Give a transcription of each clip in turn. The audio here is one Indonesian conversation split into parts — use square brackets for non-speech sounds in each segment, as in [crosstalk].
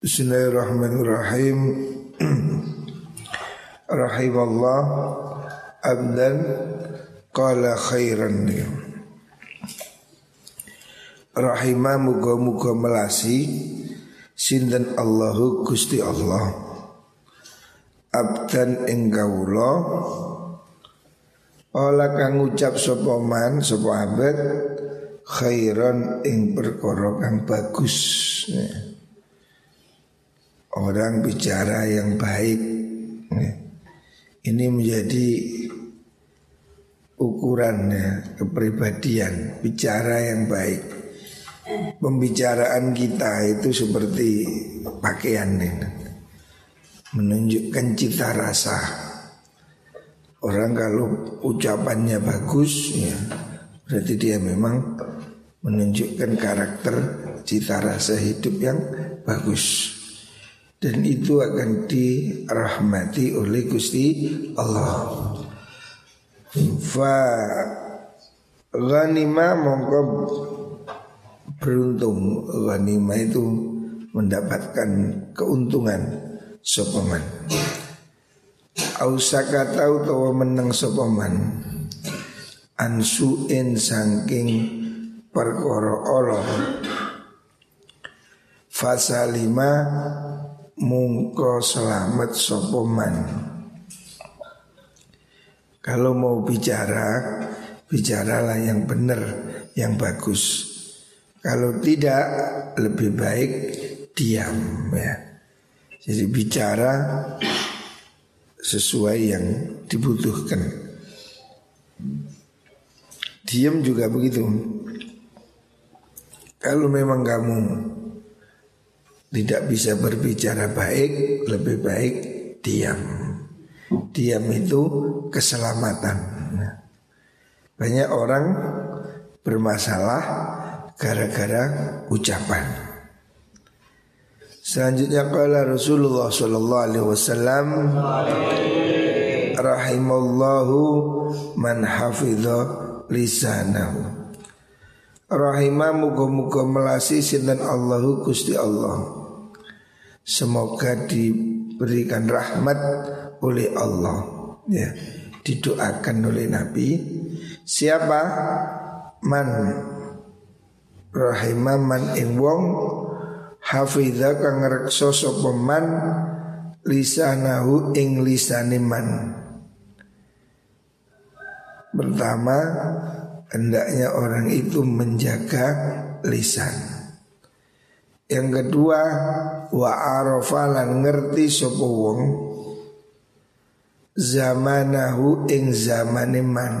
Bismillahirrahmanirrahim. Rahimallah. Abdan. Qala khairan Rahimah muga-muga melasi Sinten Allahu Gusti Allah. Abdan engkaulah Ola kang ngucap sapa man sapa abad khairan ing perkara kang bagus. Orang bicara yang baik. Ini menjadi ukurannya kepribadian bicara yang baik. Pembicaraan kita itu seperti pakaian menunjukkan cita rasa. Orang kalau ucapannya bagus ya berarti dia memang menunjukkan karakter cita rasa hidup yang bagus dan itu akan dirahmati oleh Gusti Allah. Fa ghanima mongko beruntung ghanima itu mendapatkan keuntungan sopaman. Ausaka tahu tahu menang sopaman ansuin saking perkara Allah fasalima mungko selamat sopoman. Kalau mau bicara, bicaralah yang benar, yang bagus. Kalau tidak, lebih baik diam ya. Jadi bicara sesuai yang dibutuhkan. Diam juga begitu. Kalau memang kamu tidak bisa berbicara baik, lebih baik diam. Diam itu keselamatan. Banyak orang bermasalah gara-gara ucapan. Selanjutnya kala Rasulullah sallallahu alaihi wasallam rahimallahu man hafidha lisanahu. Rahimah muga-muga melasi sinten Allahu Gusti Allah. Semoga diberikan rahmat oleh Allah. Ya didoakan oleh Nabi. Siapa? Man. Rahimah man ing wong. Hafidha kang reksa sapa lisanahu ing lisane man. Pertama hendaknya orang itu menjaga lisan yang kedua wa arafa lan ngerti sapa wong zamanahu ing zamane man.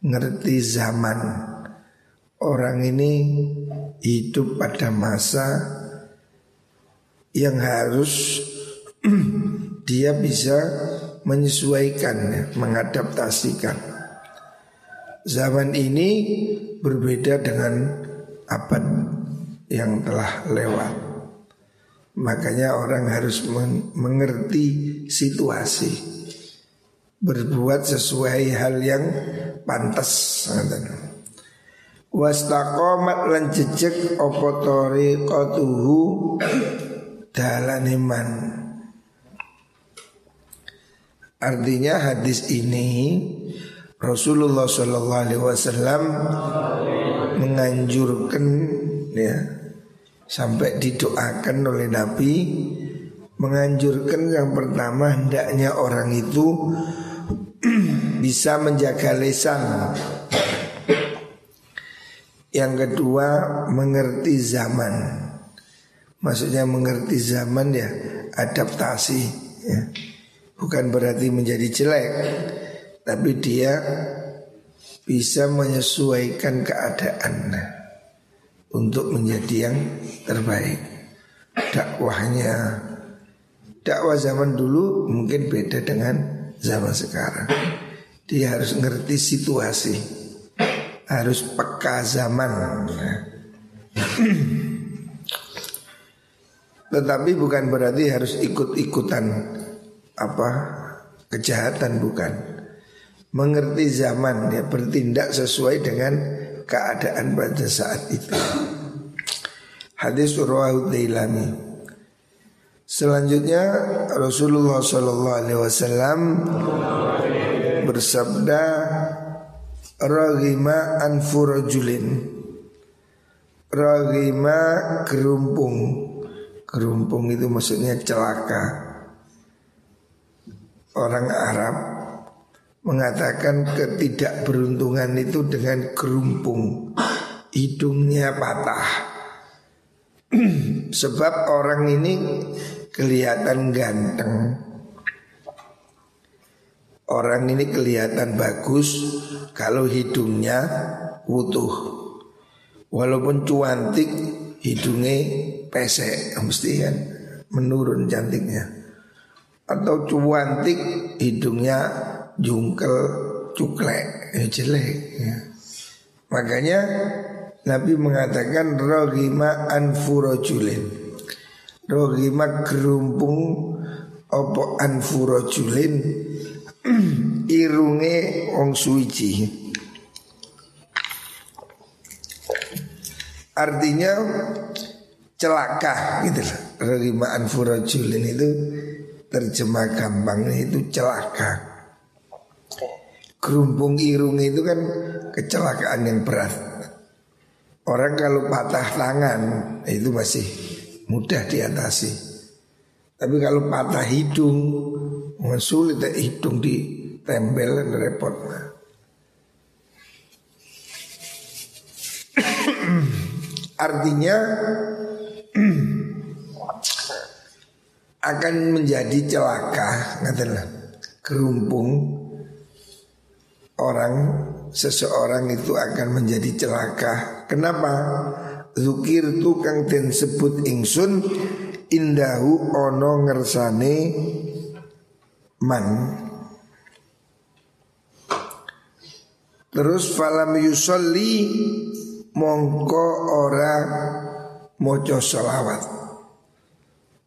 Ngerti zaman. Orang ini hidup pada masa yang harus [clears throat] dia bisa menyesuaikan, mengadaptasikan. Zaman ini berbeda dengan abad yang telah lewat. Makanya orang harus mengerti situasi. Berbuat sesuai hal yang pantas Wastaqomat lan jejek opo tariqatuhu? Dalaniman Artinya hadis ini Rasulullah Shallallahu Alaihi Wasallam menganjurkan ya sampai didoakan oleh Nabi menganjurkan yang pertama hendaknya orang itu [clears throat] bisa menjaga lesan. Yang kedua mengerti zaman. Maksudnya mengerti zaman ya adaptasi ya. Bukan berarti menjadi jelek Tapi dia bisa menyesuaikan keadaan untuk menjadi yang terbaik. Dakwahnya dakwah zaman dulu mungkin beda dengan zaman sekarang. Dia harus ngerti situasi, harus peka zaman. Tetapi bukan berarti harus ikut-ikutan apa kejahatan bukan. Mengerti zaman ya bertindak sesuai dengan keadaan pada saat itu. Hadis Urwah Dailami. Selanjutnya Rasulullah Shallallahu Alaihi Wasallam bersabda, "Ragima anfurajulin." Ragima kerumpung. Kerumpung itu maksudnya celaka. Orang Arab mengatakan ketidakberuntungan itu dengan kerumpung hidungnya patah. [clears throat] Sebab orang ini kelihatan ganteng. Orang ini kelihatan bagus kalau hidungnya utuh. Walaupun cuantik hidungnya pesek mesti kan menurun cantiknya. Atau cuantik hidungnya jungkel cuklek ya jelek ya. Makanya Nabi mengatakan rogima anfurojulin Rogima gerumpung opo anfurojulin [clears throat] irunge wong suci Artinya celaka gitu lah. Rogima anfurojulin itu terjemah gampangnya itu celaka Gerumpung irung itu kan kecelakaan yang berat Orang kalau patah tangan itu masih mudah diatasi. Tapi kalau patah hidung, sulit hidung ditempel dan repot. [coughs] Artinya [coughs] akan menjadi celaka, ngatalah kerumpung orang seseorang itu akan menjadi celaka. Kenapa? Zukir tukang den sebut ingsun indahu ono ngersane man. Terus falam yusolli mongko ora mojo solawat.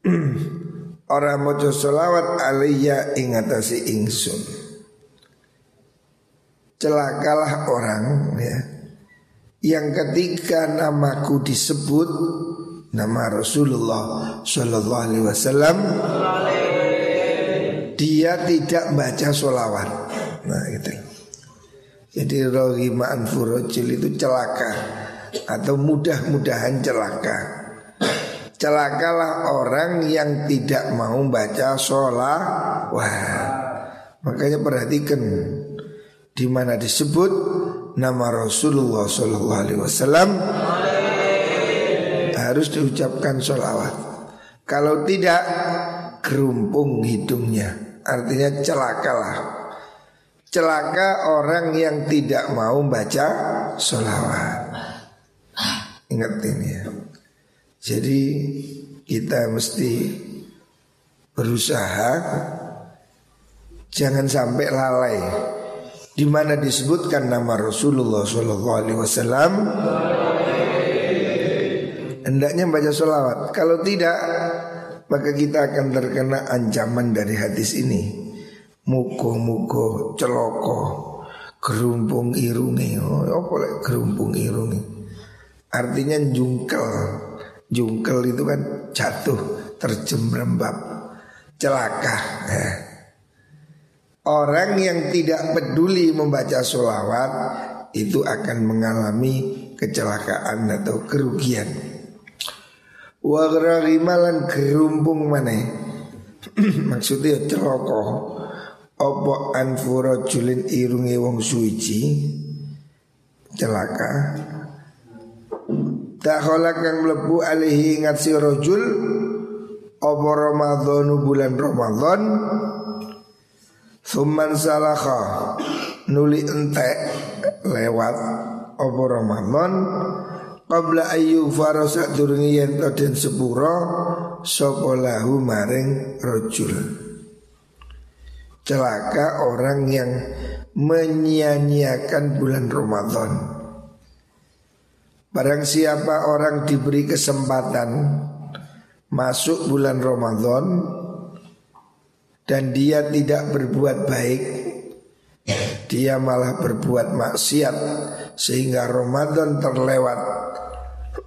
[clears throat] ora mojo solawat alaiya ingatasi ingsun celakalah orang ya. Yang ketika namaku disebut nama Rasulullah Shallallahu Alaihi Wasallam dia tidak baca solawat nah gitu. Jadi rohima anfurojil itu celaka atau mudah-mudahan celaka. Celakalah orang yang tidak mau baca solawat makanya perhatikan di mana disebut nama Rasulullah Shallallahu Alaihi Wasallam harus diucapkan sholawat. Kalau tidak kerumpung hidungnya, artinya celakalah. Celaka orang yang tidak mau baca sholawat. Ingat ini ya. Jadi kita mesti berusaha jangan sampai lalai di mana disebutkan nama Rasulullah Shallallahu Alaihi Wasallam hendaknya baca sholawat. Kalau tidak, maka kita akan terkena ancaman dari hadis ini. Muko-muko celoko gerumpung irungi. Oh, apa lagi gerumpung irungi? Artinya jungkel. Jungkel itu kan jatuh, terjemrembab, celaka. Eh. Orang yang tidak peduli membaca sholawat itu akan mengalami kecelakaan atau kerugian. Wagrarimalan gerumpung mana? [clears throat] Maksudnya celoko. Opo anfuro julin irungi wong suci celaka. Tak kang melebu alihi ingat si rojul Opo Ramadhanu bulan Ramadan Suman salakha. Nuli entek lewat apa Ramadan. Qabla ayu farasa durungi yen den sepuro sapa lahu maring rajul. Celaka orang yang menyia-nyiakan bulan Ramadan. Barang siapa orang diberi kesempatan masuk bulan Ramadan dan dia tidak berbuat baik. Dia malah berbuat maksiat. Sehingga Ramadan terlewat.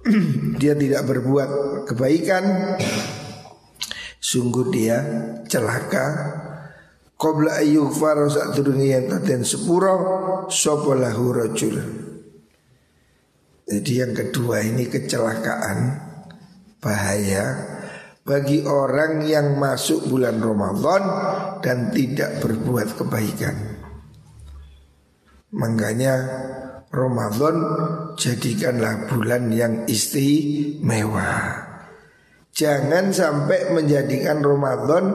[clears throat] Dia tidak berbuat kebaikan. Sungguh dia celaka. Qabla ayyughfar sak durunge yen taten sepuro sapa lahu rajul. Jadi yang kedua ini kecelakaan bahaya bagi orang yang masuk bulan Ramadan dan tidak berbuat kebaikan. Makanya Ramadan jadikanlah bulan yang istimewa. Jangan sampai menjadikan Ramadan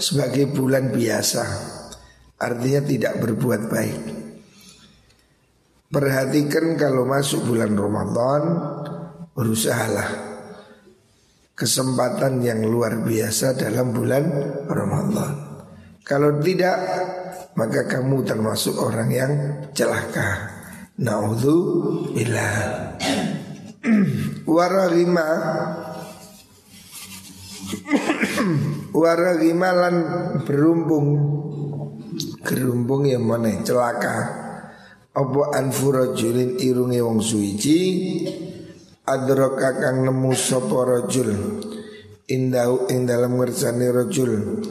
sebagai bulan biasa. Artinya tidak berbuat baik. Perhatikan kalau masuk bulan Ramadan berusahalah kesempatan yang luar biasa dalam bulan Ramadan. Kalau tidak, maka kamu termasuk orang yang celaka. Naudzubillah. Waragima Waragima lan berumpung Gerumpung yang mana celaka Apa anfurajulin irungi wong suici Adroka kang nemu sapa rajul? Indahu ing dalam ngersani rajul.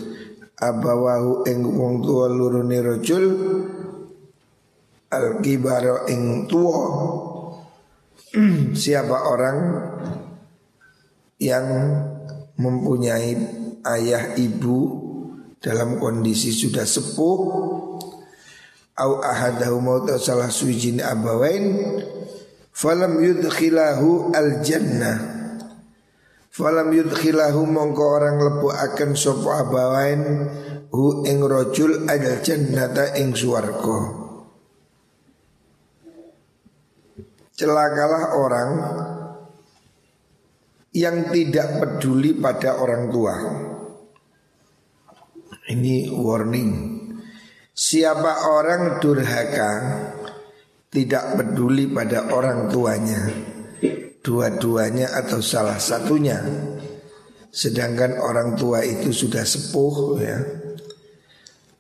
Abawahu ing wong tua lurune rajul. Al kibaro ing tua [clears throat] siapa orang yang mempunyai ayah ibu dalam kondisi sudah sepuh? Au ahadahu mau salah suwijine abawain Falam yudkhilahu al jannah Falam yudkhilahu mongko orang lepu akan sopo abawain Hu ing rojul al jannata ing suarko Celakalah orang yang tidak peduli pada orang tua. Ini warning. Siapa orang durhaka tidak peduli pada orang tuanya. Dua-duanya atau salah satunya. Sedangkan orang tua itu sudah sepuh ya.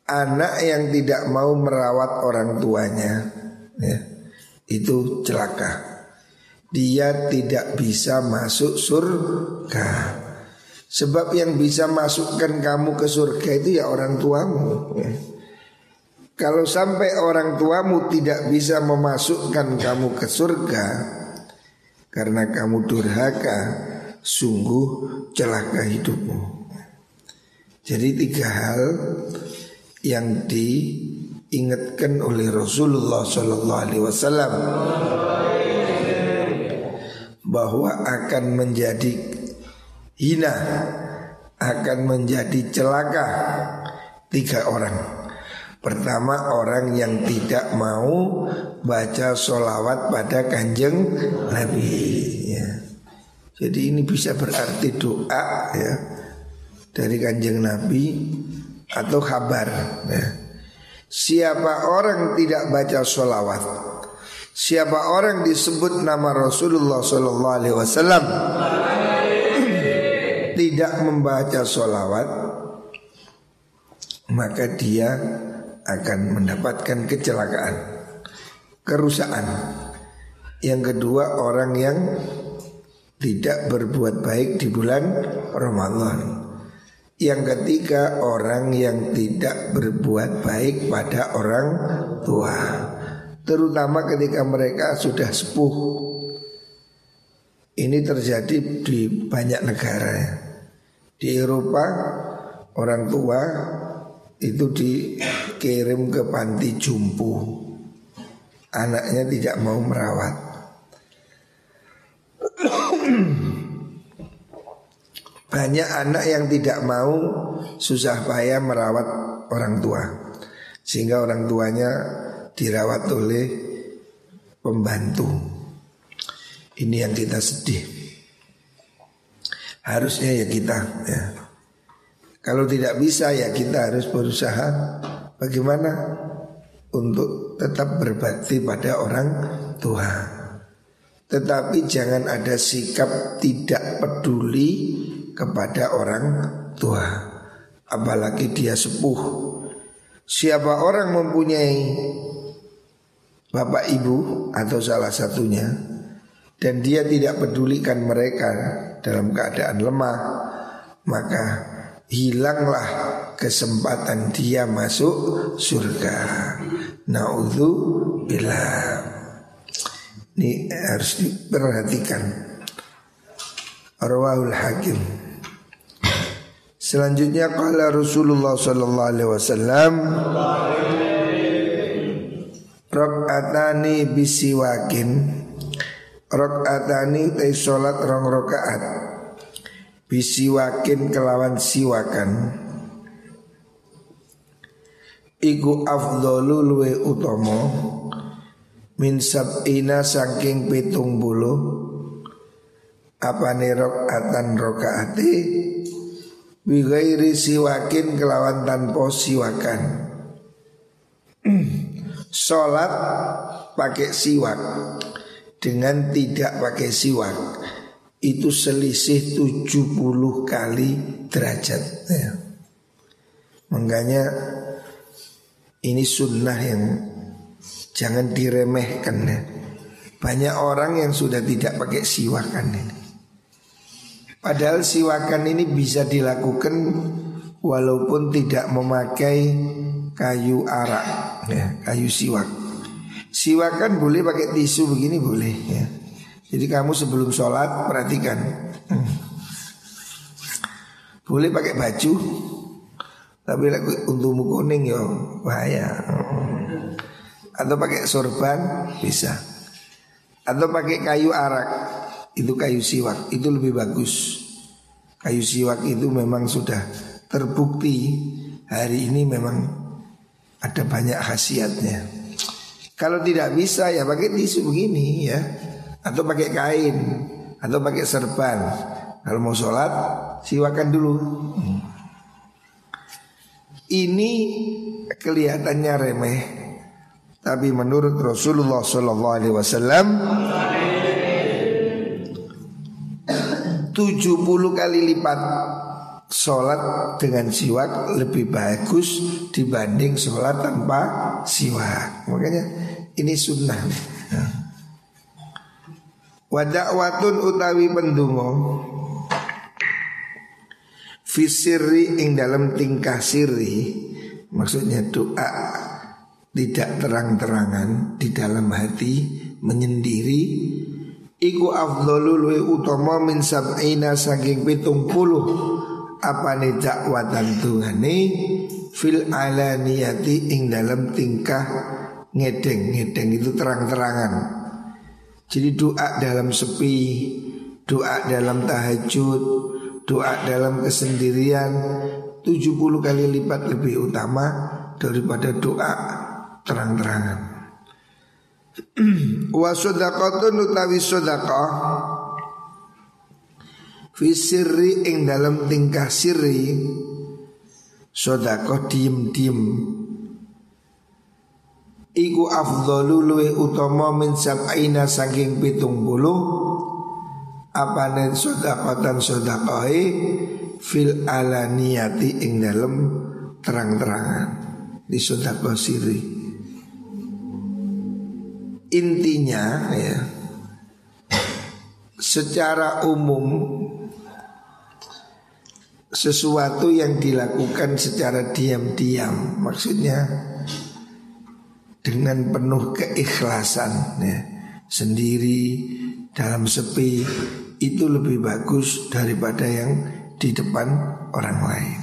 Anak yang tidak mau merawat orang tuanya ya itu celaka. Dia tidak bisa masuk surga. Sebab yang bisa masukkan kamu ke surga itu ya orang tuamu ya. Kalau sampai orang tuamu tidak bisa memasukkan kamu ke surga karena kamu durhaka, sungguh celaka hidupmu. Jadi tiga hal yang diingatkan oleh Rasulullah Shallallahu Alaihi Wasallam bahwa akan menjadi hina, akan menjadi celaka tiga orang. Pertama orang yang tidak mau baca sholawat pada kanjeng Nabi ya. Jadi ini bisa berarti doa ya dari kanjeng Nabi atau kabar ya. Siapa orang tidak baca sholawat Siapa orang disebut nama Rasulullah Wasallam tidak membaca sholawat maka dia akan mendapatkan kecelakaan, kerusakan. Yang kedua orang yang tidak berbuat baik di bulan Ramadan. Yang ketiga orang yang tidak berbuat baik pada orang tua. Terutama ketika mereka sudah sepuh. Ini terjadi di banyak negara Di Eropa orang tua itu dikirim ke panti jumpu. Anaknya tidak mau merawat. Banyak anak yang tidak mau susah payah merawat orang tua. Sehingga orang tuanya dirawat oleh pembantu. Ini yang kita sedih. Harusnya ya kita ya kalau tidak bisa ya kita harus berusaha bagaimana untuk tetap berbakti pada orang tua. Tetapi jangan ada sikap tidak peduli kepada orang tua. Apalagi dia sepuh. Siapa orang mempunyai bapak ibu atau salah satunya dan dia tidak pedulikan mereka dalam keadaan lemah, maka hilanglah kesempatan dia masuk surga. Naudzu bila ini harus diperhatikan. Rawahul Hakim. Selanjutnya kala Rasulullah sallallahu alaihi wasallam Rok'atani bisiwakin Rok'atani utai sholat rong rokaat Bisiwakin kelawan siwakan Iku afdolu luwe utomo Min sab'ina saking pitung bulu Apa nih rok'atan rokaati Bigairi siwakin kelawan tanpa siwakan [clears throat] Sholat pakai siwak Dengan tidak pakai siwak Itu selisih 70 kali derajat ya. Makanya ini sunnah yang jangan diremehkan ya. Banyak orang yang sudah tidak pakai siwakan ini Padahal siwakan ini bisa dilakukan walaupun tidak memakai kayu arak ya, kayu siwak. Siwak kan boleh pakai tisu begini boleh ya. Jadi kamu sebelum sholat perhatikan. Hmm. Boleh pakai baju, tapi untuk kuning ya bahaya. Atau pakai sorban bisa. Atau pakai kayu arak, itu kayu siwak, itu lebih bagus. Kayu siwak itu memang sudah terbukti hari ini memang ada banyak khasiatnya. Kalau tidak bisa ya pakai tisu begini ya, atau pakai kain, atau pakai serban. Kalau mau sholat siwakan dulu. Ini kelihatannya remeh, tapi menurut Rasulullah Sallallahu Alaihi Wasallam 70 kali lipat sholat dengan siwak lebih bagus dibanding sholat tanpa siwak. Makanya ini sunnah. Wadakwatun utawi pendungo Fisiri ing dalam tingkah siri Maksudnya doa Tidak terang-terangan Di dalam hati Menyendiri Iku afdolul utama min sab'ina saking pitung puluh. Apa nih dakwatan tungane fil alaniyati ing dalam tingkah ngedeng ngedeng itu terang-terangan. Jadi doa dalam sepi doa dalam tahajud doa dalam kesendirian 70 kali lipat lebih utama daripada doa terang-terangan. [clears throat] Wa sedaqatun utawi sedekah fi sirri ing dalam tingkah sirri sedekah diem-diem iku afdhalu luwe utama min sab'ina saking 70 apanen sodakotan sodakoi fil alaniyati ing dalam terang-terangan. Di sodako siri intinya ya secara umum sesuatu yang dilakukan secara diam-diam maksudnya dengan penuh keikhlasan ya sendiri dalam sepi itu lebih bagus daripada yang di depan orang lain.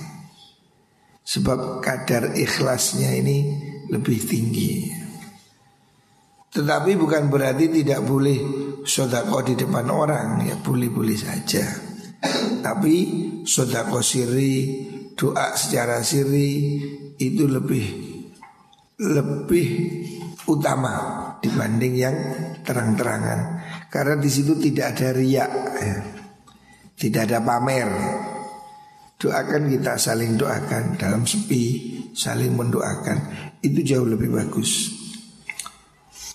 Sebab kadar ikhlasnya ini lebih tinggi. Tetapi bukan berarti tidak boleh sodako di depan orang ya boleh-boleh saja. Tapi sodako siri Doa secara siri Itu lebih Lebih utama Dibanding yang terang-terangan Karena di situ tidak ada riak ya. Tidak ada pamer. Doakan kita saling doakan Dalam sepi Saling mendoakan. Itu jauh lebih bagus.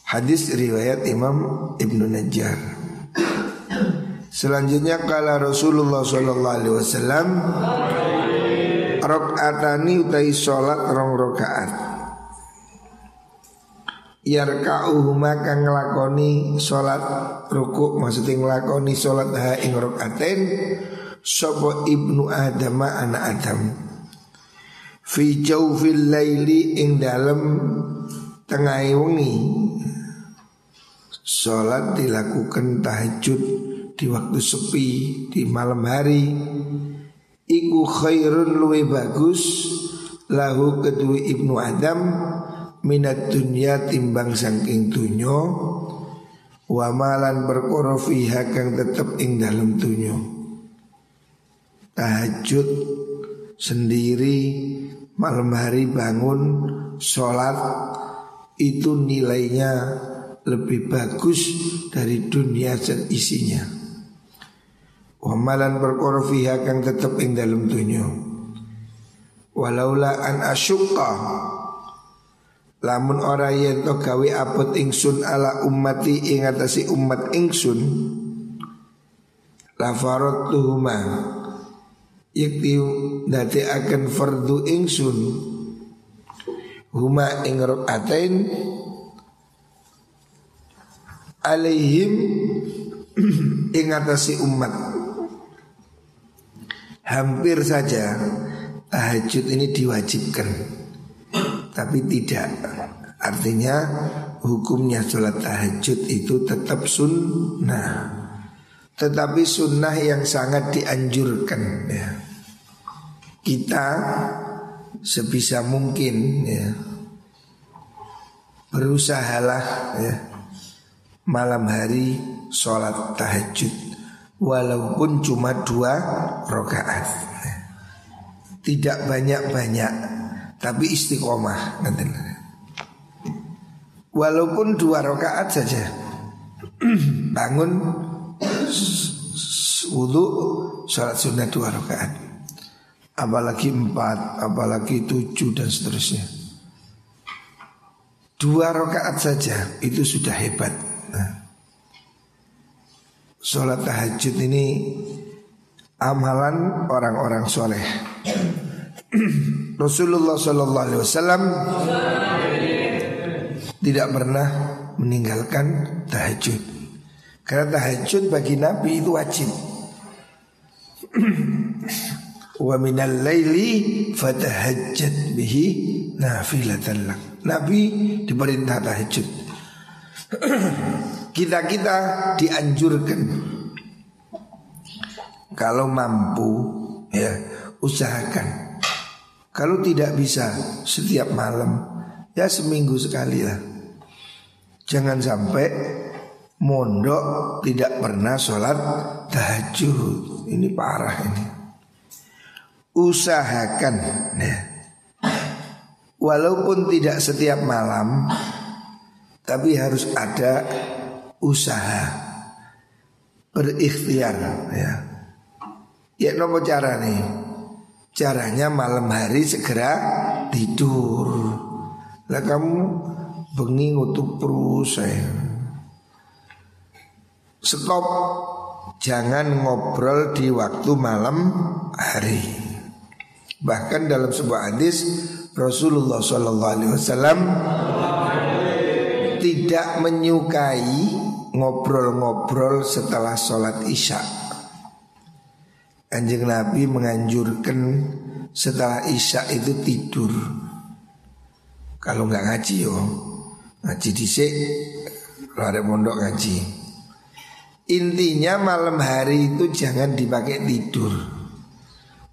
Hadis riwayat Imam Ibnu Najjar. Selanjutnya kala Rasulullah sallallahu alaihi wasallam Rok'atani utai sholat rong rokaat yarka'uhuma kang nglakoni salat rukuk maksudnya nglakoni salat ha ing rakatain sapa ibnu adam anak adam. Fi jawfil laili ing dalem tengah wengi salat dilakukan tahajud di waktu sepi di malam hari. Iku khairun luwe bagus lahu kedua ibnu adam minat dunia timbang sangking dunyo wa malan perkara fiha kang tetep ing dalam dunyo tahajud sendiri malam hari bangun sholat itu nilainya lebih bagus dari dunia dan isinya. Wamalan perkara fiha kang tetep ing dalam dunia. Walaula an asyqa Lamun ora yen to gawe abot ingsun ala ummati ing atasi umat ingsun La tuhuma Yakti dati akan fardu ingsun Huma ing atain Alaihim [clears throat] ing atasi umat Hampir saja tahajud ini diwajibkan tapi tidak Artinya hukumnya sholat tahajud itu tetap sunnah Tetapi sunnah yang sangat dianjurkan ya. Kita sebisa mungkin ya Berusahalah ya Malam hari sholat tahajud Walaupun cuma dua rakaat ya. Tidak banyak-banyak tapi istiqomah nanti. Walaupun dua rakaat saja. [clears throat] Bangun wudhu sholat sunnah dua rakaat. Apalagi empat apalagi tujuh dan seterusnya. Dua rakaat saja itu sudah hebat. Nah, sholat tahajud ini amalan orang-orang soleh [clears throat] Rasulullah Shallallahu Alaihi Wasallam tidak pernah meninggalkan tahajud. Karena tahajud bagi Nabi itu wajib. [clears throat] Wa minal laili fatahajjat bihi nafilatan lak. Nabi diperintah tahajud. [clears throat] Kita-kita dianjurkan kalau mampu ya usahakan kalau tidak bisa setiap malam. Ya seminggu sekali lah. Jangan sampai Mondok tidak pernah sholat tahajud. Ini parah ini. Usahakan ya. Walaupun tidak setiap malam Tapi harus ada usaha. Berikhtiar ya. Ya nopo cara nih Caranya malam hari segera tidur. Lah kamu bengi ngutuk terus saya Stop. Jangan ngobrol di waktu malam hari. Bahkan dalam sebuah hadis Rasulullah SAW tidak menyukai ngobrol-ngobrol setelah sholat isya. Kanjeng Nabi menganjurkan setelah Isya itu tidur. Kalau nggak ngaji yo, ngaji dhisik lare mondok ngaji. Intinya malam hari itu jangan dipakai tidur.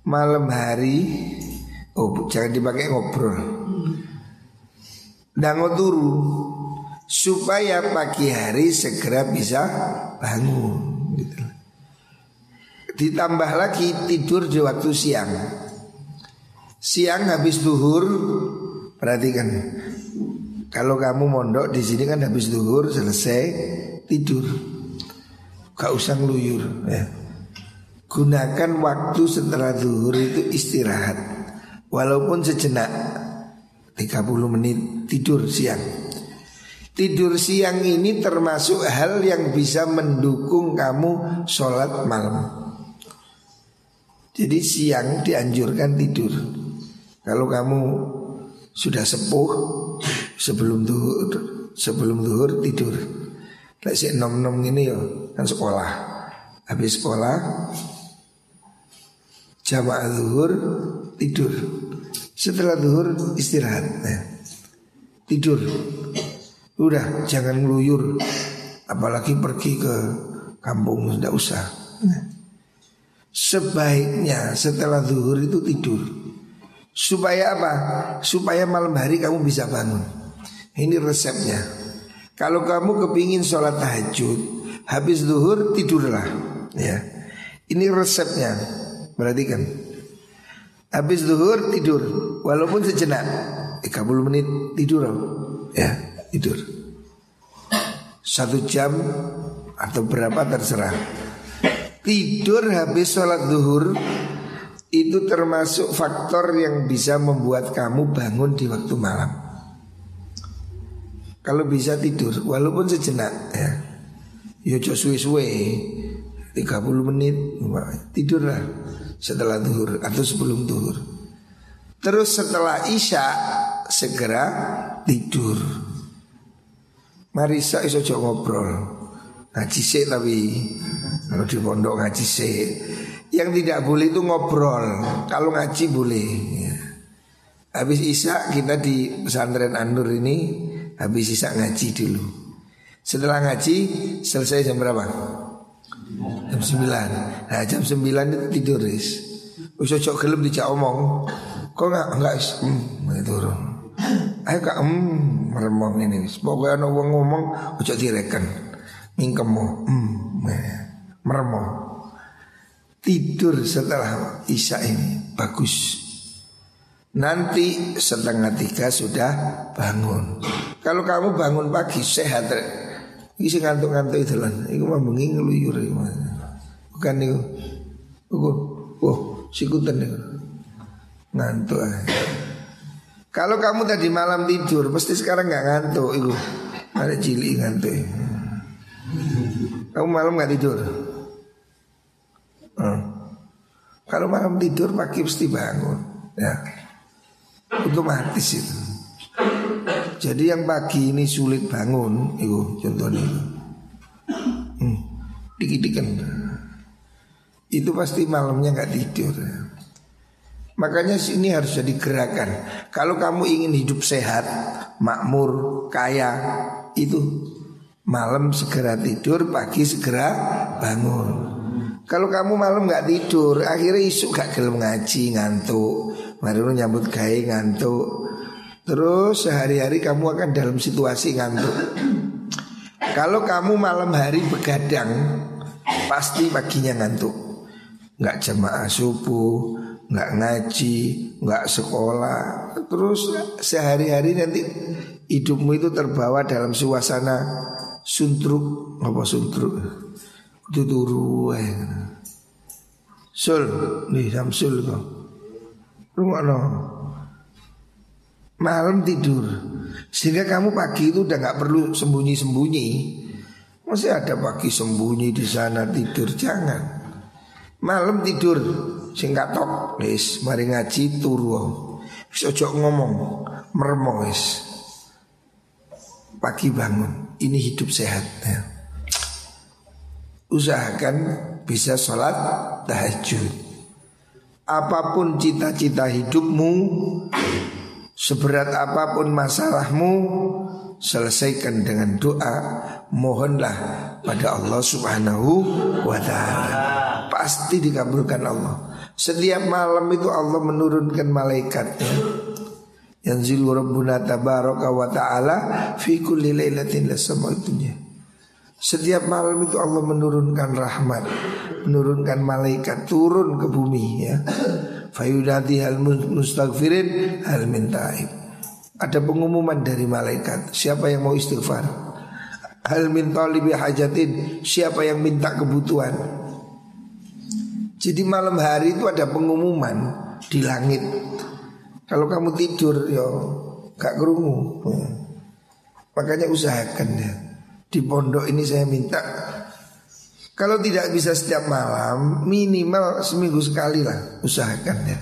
Malam hari oh jangan dipakai ngobrol. Dan turu supaya pagi hari segera bisa bangun. Ditambah lagi tidur di waktu siang. Siang habis duhur Perhatikan. Kalau kamu mondok di sini kan habis duhur selesai tidur. Gak usah ngeluyur ya. Gunakan waktu setelah duhur itu istirahat. Walaupun sejenak 30 menit tidur siang. Tidur siang ini termasuk hal yang bisa mendukung kamu sholat malam jadi siang dianjurkan tidur. Kalau kamu sudah sepuh sebelum tuh sebelum zuhur tidur. Lek si nom nom ini yo kan sekolah. Habis sekolah jamaah zuhur tidur. Setelah zuhur istirahat. Nah, tidur. Udah jangan ngeluyur apalagi pergi ke kampung tidak usah. Nah. Sebaiknya setelah zuhur itu tidur. Supaya apa? Supaya malam hari kamu bisa bangun. Ini resepnya. Kalau kamu kepingin sholat tahajud, habis zuhur tidurlah. Ya, ini resepnya. Berarti kan, habis zuhur tidur, walaupun sejenak, 30 menit tidur, ya tidur. Satu jam atau berapa terserah. Tidur habis sholat duhur itu termasuk faktor yang bisa membuat kamu bangun di waktu malam. Kalau bisa tidur, walaupun sejenak ya, ya suwe-suwe 30 menit tidurlah setelah duhur atau sebelum duhur. Terus setelah isya segera tidur. Marisa iso ngobrol. Ngaji sih tapi kalau di pondok ngaji sih Yang tidak boleh itu ngobrol. Kalau ngaji boleh. Ya. Habis isya kita di pesantren Anur ini Habis isya ngaji dulu. Setelah ngaji selesai jam berapa? Jam 9 Nah jam 9 itu tidur ris Usah cok gelem dijak omong. Kok enggak enggak hmm, turun Ayo kak hmm, meremong ini Pokoknya orang ngomong Ucok direken. Mingkemu hmm, meremo. Tidur setelah isya ini bagus. Nanti setengah tiga sudah bangun. Kalau kamu bangun pagi sehat isi ngantuk-ngantuk itu lah itu mah bengi ngeluyur bukan itu oh, oh sikutan itu ngantuk kalau kamu tadi malam tidur pasti sekarang nggak ngantuk itu ada cili ngantuk. Kamu malam nggak tidur? Hmm. Kalau malam tidur pagi mesti bangun, ya. Otomatis itu. Jadi yang pagi ini sulit bangun, itu contohnya. Hmm. Dikit-dikit. Itu pasti malamnya nggak tidur. Makanya sini harus jadi gerakan. Kalau kamu ingin hidup sehat, makmur, kaya, itu Malam segera tidur, pagi segera bangun. Kalau kamu malam nggak tidur, akhirnya isu gak gelem ngaji ngantuk, baru nyambut gawe ngantuk. Terus sehari-hari kamu akan dalam situasi ngantuk. Kalau kamu malam hari begadang, pasti paginya ngantuk. Nggak jemaah subuh, nggak ngaji, nggak sekolah. Terus sehari-hari nanti hidupmu itu terbawa dalam suasana suntruk apa suntruk itu turu sul nih samsul kok rumah no malam tidur sehingga kamu pagi itu udah nggak perlu sembunyi sembunyi masih ada pagi sembunyi di sana tidur jangan malam tidur singkat tok wis mari ngaji turu ojo ngomong meremo wis pagi bangun ini hidup sehat ya. Usahakan bisa sholat tahajud. Apa pun cita-cita hidupmu seberat apa pun masalahmu selesaikan dengan doa. Mohonlah pada Allah Subhanahu wa taala. Pasti dikabulkan Allah. Setiap malam itu Allah menurunkan malaikatnya. Yanzilu Rabbuna tabaraka wa ta'ala Fi kulli laylatin itunya Setiap malam itu Allah menurunkan rahmat Menurunkan malaikat turun ke bumi ya Fayudati hal mustaghfirin hal mintaib Ada pengumuman dari malaikat Siapa yang mau istighfar Hal min hajatin Siapa yang minta kebutuhan Jadi malam hari itu ada pengumuman Di langit kalau kamu tidur yo gak kerungu. Ya. Makanya usahakan ya. Di pondok ini saya minta kalau tidak bisa setiap malam minimal seminggu sekali lah usahakan ya.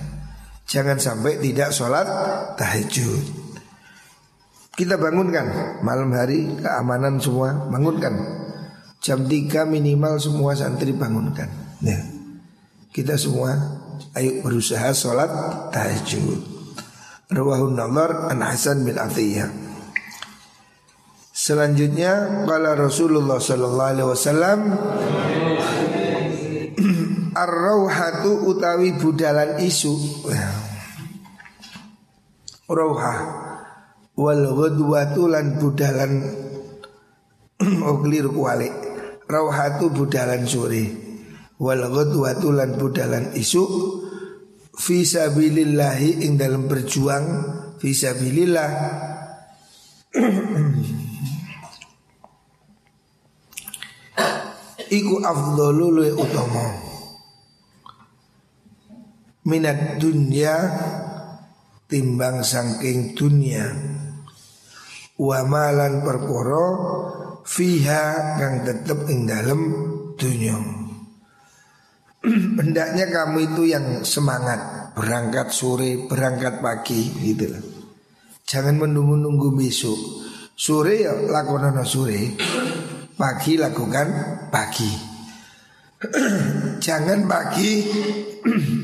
Jangan sampai tidak sholat tahajud. Kita bangunkan malam hari keamanan semua bangunkan. Jam 3 minimal semua santri bangunkan. Ya. Kita semua ayo berusaha sholat tahajud. Rawahun Nalar an Hasan bin Atiyah. Selanjutnya kala Rasulullah sallallahu alaihi wasallam [clears throat] Ar-rauhatu utawi budalan isu. Rauha Wal ghudwatu lan budalan [clears throat] Oh keliru kuali Rauhatu budalan sore Wal ghudwatu lan budalan isu. Fisabilillahi ing dalam berjuang. Fisabilillah [clears throat] Iku afdolulu utama. Minat dunia timbang sangking dunia. Wa malan perkara fiha kang tetep ing dalem dunia [clears throat] hendaknya kamu itu yang semangat berangkat sore berangkat pagi gitu lah. Jangan menunggu-nunggu besok. Sore ya lakukan sore pagi lakukan pagi Jangan pagi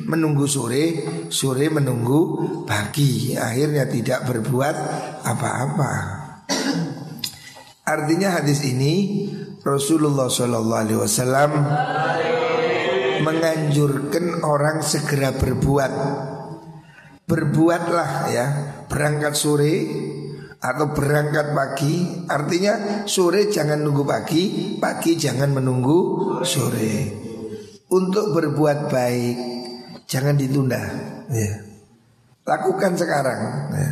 menunggu sore, sore menunggu pagi. Akhirnya tidak berbuat apa-apa. Artinya hadis ini Rasulullah Shallallahu Alaihi Wasallam menganjurkan orang segera berbuat. Berbuatlah ya, berangkat sore atau berangkat pagi artinya sore jangan nunggu pagi pagi jangan menunggu sore. Untuk berbuat baik jangan ditunda. Ya. lakukan sekarang. Ya.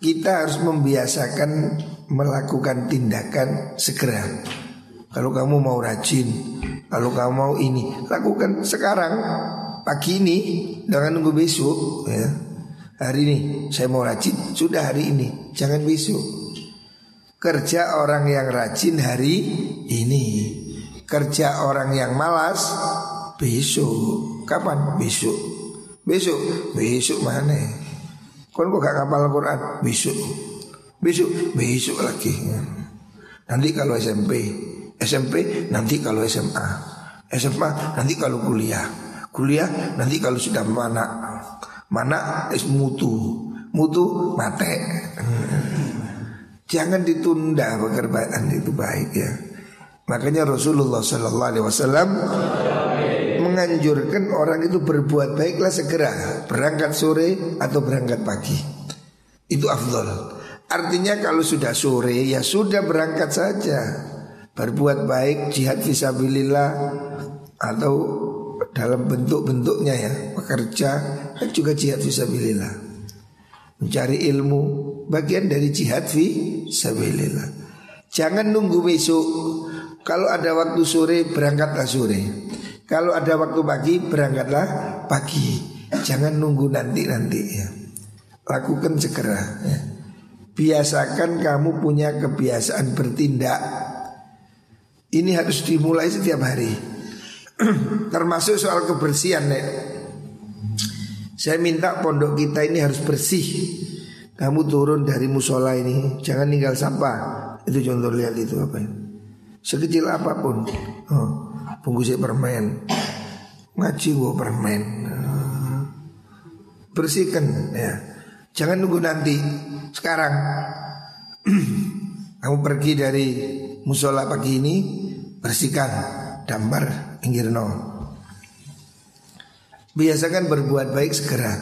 kita harus membiasakan melakukan tindakan segera. Kalau kamu mau rajin kalau kamu mau ini lakukan sekarang. Pagi ini jangan nunggu besok. Ya Hari ini saya mau rajin. Sudah hari ini Jangan besok. Kerja orang yang rajin hari ini. Kerja orang yang malas Besok. Kapan? Besok? Besok Besok mana? Kau kok gak kapal Al-Quran? Besok. Besok Besok lagi. Nanti kalau SMP SMP nanti kalau SMA SMA nanti kalau kuliah. Kuliah nanti kalau sudah mana Mana? Es mutu. Mutu mate. Jangan ditunda pekerjaan itu baik ya. Makanya Rasulullah Sallallahu Alaihi Wasallam menganjurkan orang itu berbuat baiklah segera. Berangkat sore atau berangkat pagi. Itu afdol. Artinya kalau sudah sore ya sudah berangkat saja. Berbuat baik jihad visabilillah atau dalam bentuk-bentuknya ya pekerja dan juga jihad fisabilillah mencari ilmu bagian dari jihad fisabilillah jangan nunggu besok. Kalau ada waktu sore berangkatlah sore. Kalau ada waktu pagi berangkatlah pagi. Jangan nunggu nanti nanti ya. Lakukan segera ya. biasakan kamu punya kebiasaan bertindak. Ini harus dimulai setiap hari. [clears throat] Termasuk soal kebersihan nek. Saya minta pondok kita ini harus bersih. Kamu turun dari musola ini, jangan tinggal sampah. Itu contoh lihat itu apa ini. Sekecil apa pun. Oh, bungkusnya permen. Ngaji gua permen. bersihkan ya. Jangan nunggu nanti. Sekarang [clears throat] kamu pergi dari musola pagi ini, bersihkan damar Inggirno Biasakan berbuat baik segera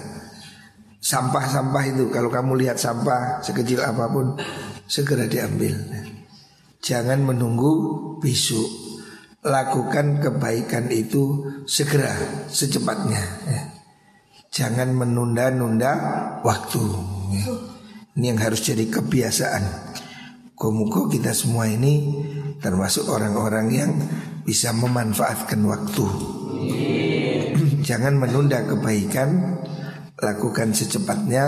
Sampah-sampah itu Kalau kamu lihat sampah sekecil apa pun Segera diambil Jangan menunggu besok Lakukan kebaikan itu segera Secepatnya ya. Jangan menunda-nunda waktu. Ini yang harus jadi kebiasaan Komuko kita semua ini termasuk orang-orang yang bisa memanfaatkan waktu. Jangan menunda kebaikan, lakukan secepatnya.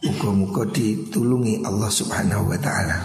Muka-muka ditulungi Allah Subhanahu wa taala.